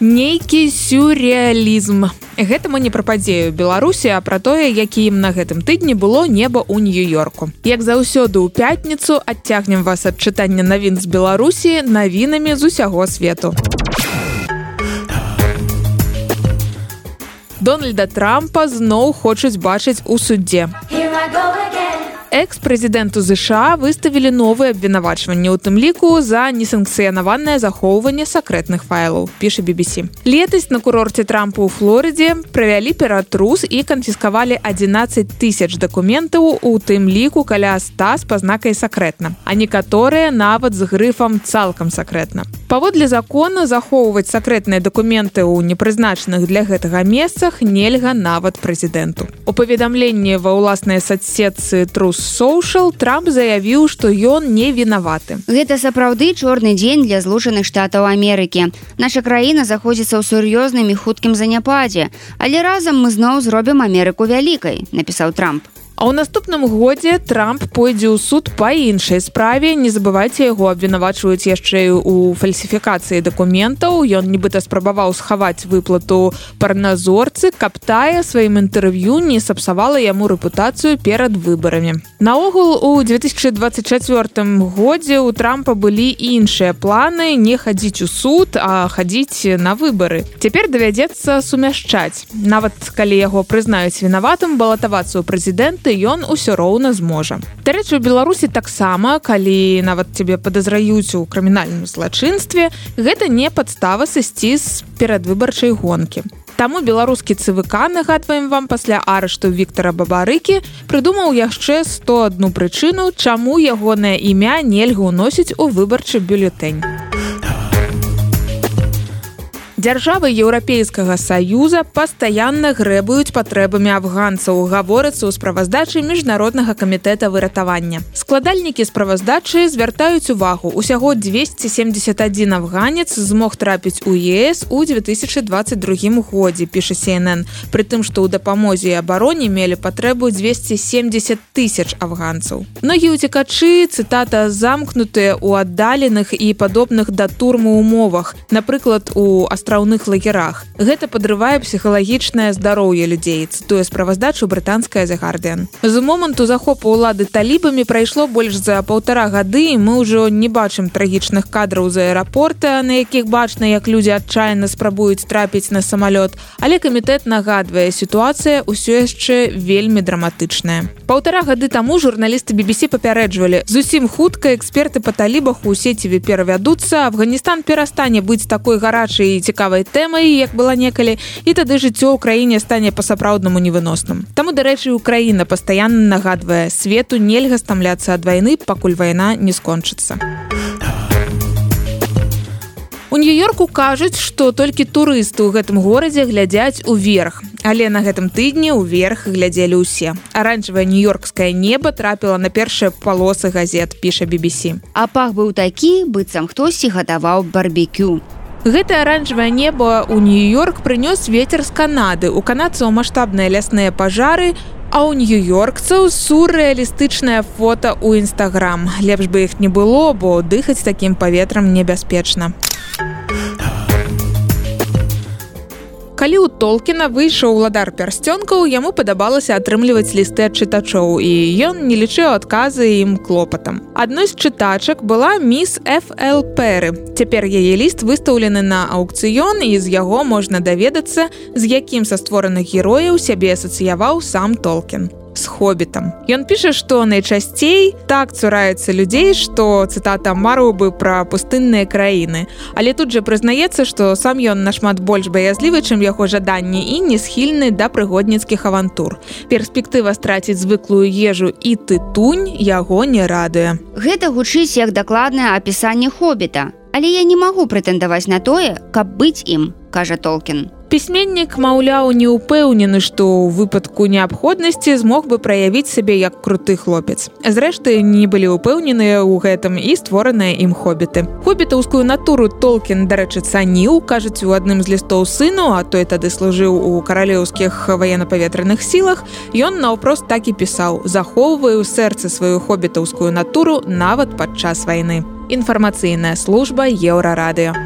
нейкі сюрреалізм. Гэта мы не пра падзею беларусі а пра тое якім на гэтым тыдні было неба ў нью-йорку. Як заўсёды ў пятніцу адцягнем вас ад чытання навін з беларусі навінамі з усяго свету. Дональда трампа зноў хочуць бачыць у суддзе экс-прэзідэнту ЗША выставілі новыя абвінавачванні ў тым ліку за несанкцыянаванае захоўванне сакрэтных файлаў піша BBC летась на курорце трампа ў флорыдзе правялі ператрус і канфіскавалі 11 тысяч дакументаў у тым ліку каля 100 з пазнакай сакрэтна а некаторыя нават з грыфам цалкам сакрэтна паводле закона захоўваць сакрэтныя дакументы ў непрызначаных для гэтага месцах нельга нават прэзідэнту. У паведамленні ва ўласнай садсетцы трус соушал трамп заявіў што ён не вінаваты. Гэта сапраўды чорны дзень для злучаных штатаў Амерыкі. Наша краіна заходзіцца ў сур'ёзным і хуткім заняпадзе. Але разам мы зноў зробім Амерыку вялікай напісаў трамп А ў наступным годзе Трамп пойдзе ў суд па іншай справе. Не забывайце яго абвінавачваюць яшчэ у фальсіфікацыі дакументаў. Ён нібыта спрабаваў схаваць выплату парназорцы каб тая сваім інтэрв'ю не сапсавала яму рэпутацыю перад выбарамі. Наогул у 2024 годзе у трампа былі іншыя планы не хадзіць у суд а хадзіць на выбары. Цяпер давядзецца сумяшчаць. Нават калі яго прызнаюць вінаватым балатавацца ў прэзідэнта работы ён усё роўна зможа. Дарэчы, у Беларусі таксама, калі нават цябе падазраюць у крымінальным злачынстве, гэта не падстава сысці з перадвыбарчай гонкі. Таму беларускі цвк нагадваем вам пасля арышту Віктора бабарыкі прыдумаў яшчэ 101 прычыну, чаму ягонае імя нельга ўносіць у выбарчы бюлетэнь. Дзяржавы еўрапейскага саюза пастаянна грэбуюць патрэбамі афганцаў гаворыцца ў справаздачы міжнароднага камітэта выратавання. Складальнікі справаздачы звяртаюць увагу усяго 271 афганец змог трапіць у ЕС у 2022 годзе піша CNN прытым што ў дапамозе абароне мелі патрэбу 270 тысяч афганцаў. Многія ўцекачы цытата замкнутыя ў аддаленых і падобных да турмы умовах напрыклад у астра астраўных лагерах. Гэта падрывае псіхалагічнае здароўе людзей, цытуе справаздачу брытанская загардыан. З моманту захопу ўлады талібамі прайшло больш за паўтара гады і мы ўжо не бачым трагічных кадраў з аэрапорта, на якіх бачна, як людзі адчайна спрабуюць трапіць на самалёт. Але камітэт нагадвае сітуацыя ўсё яшчэ вельмі драматычная. Паўтара гады таму журналісты BBC папярэджвалі. Зусім хутка эксперты па талібах у сеціве перавядуцца, Афганістан перастане быць такой гарачай і цікавай тэмай як была некалі і тады жыццё ў краіне стане па-сапраўднаму невыносным Таму дарэчы Украіна пастаянна нагадвае свету нельга стамляцца ад вайны пакуль вайна не скончыцца. Нью-йорку кажуць што толькі турысты ў гэтым горадзе глядзяць уверх. Але на гэтым тыдні ўверх глядзелі ўсе. Аранжавае нью-йоркскае неба трапіла на першыя палосы газет піша BBC а пах быў такі быццам хтосьці гатаваў барбекю. Гэта аранжавае неба ў нью-йорк прынёс ветер з Канады. У канадцаў маштабныя лясныя пажары, а ў нью-йоркцаў суррэалістычнае фота ў нстаграм. Лепш бы іх не было, бо дыхаць такім паветрам небяспечна. Калі ў толкіна выйшаў уладар пярсцёнкаў яму падабалася атрымліваць лісты ад чытачоў і ён не лічыў адказы ім клопатам. Адной з чытачак была міс фл перы. Цяпер яе ліст выстаўлены на аукцыён і з яго можна даведацца з якім са створаных герояў сябе асацыяваў сам толкін. з хобітам. Ён піша, што найчасцей так цураецца людзей, што цытата марыў бы пра пустынныя краіны. Але тут жа прызнаецца, што сам ён нашмат больш баязлівы, чым яго жаданні і не схільны да прыгодніцкіх авантур. Перспектыва страціць звыклую ежу і тытунь яго не радуе. Гэта гучыць як дакладнае апісанне хобіта. Але я не магу прэтэндаваць на тое, каб быць ім, кажа Толкін. Пісьменнік, маўляў, не ўпэўнены, што ў выпадку неабходнасці змог бы праявіць сябе як круты хлопец. Зрэшты, не былі ўпэўненыя ў гэтым і створаныя ім хобіты. Хобітаўскую натуру Толкін, дарэчы, цаніў, кажуць у адным з лістоў сыну, а той тады служыў у каралеўскіх ваенна-паветраных сілах, ён наўпрост так і пісаў: захоўваю сэрцы сваю хобітаўскую натуру нават падчас вайны. Інфармацыйная служба еўрарадыё.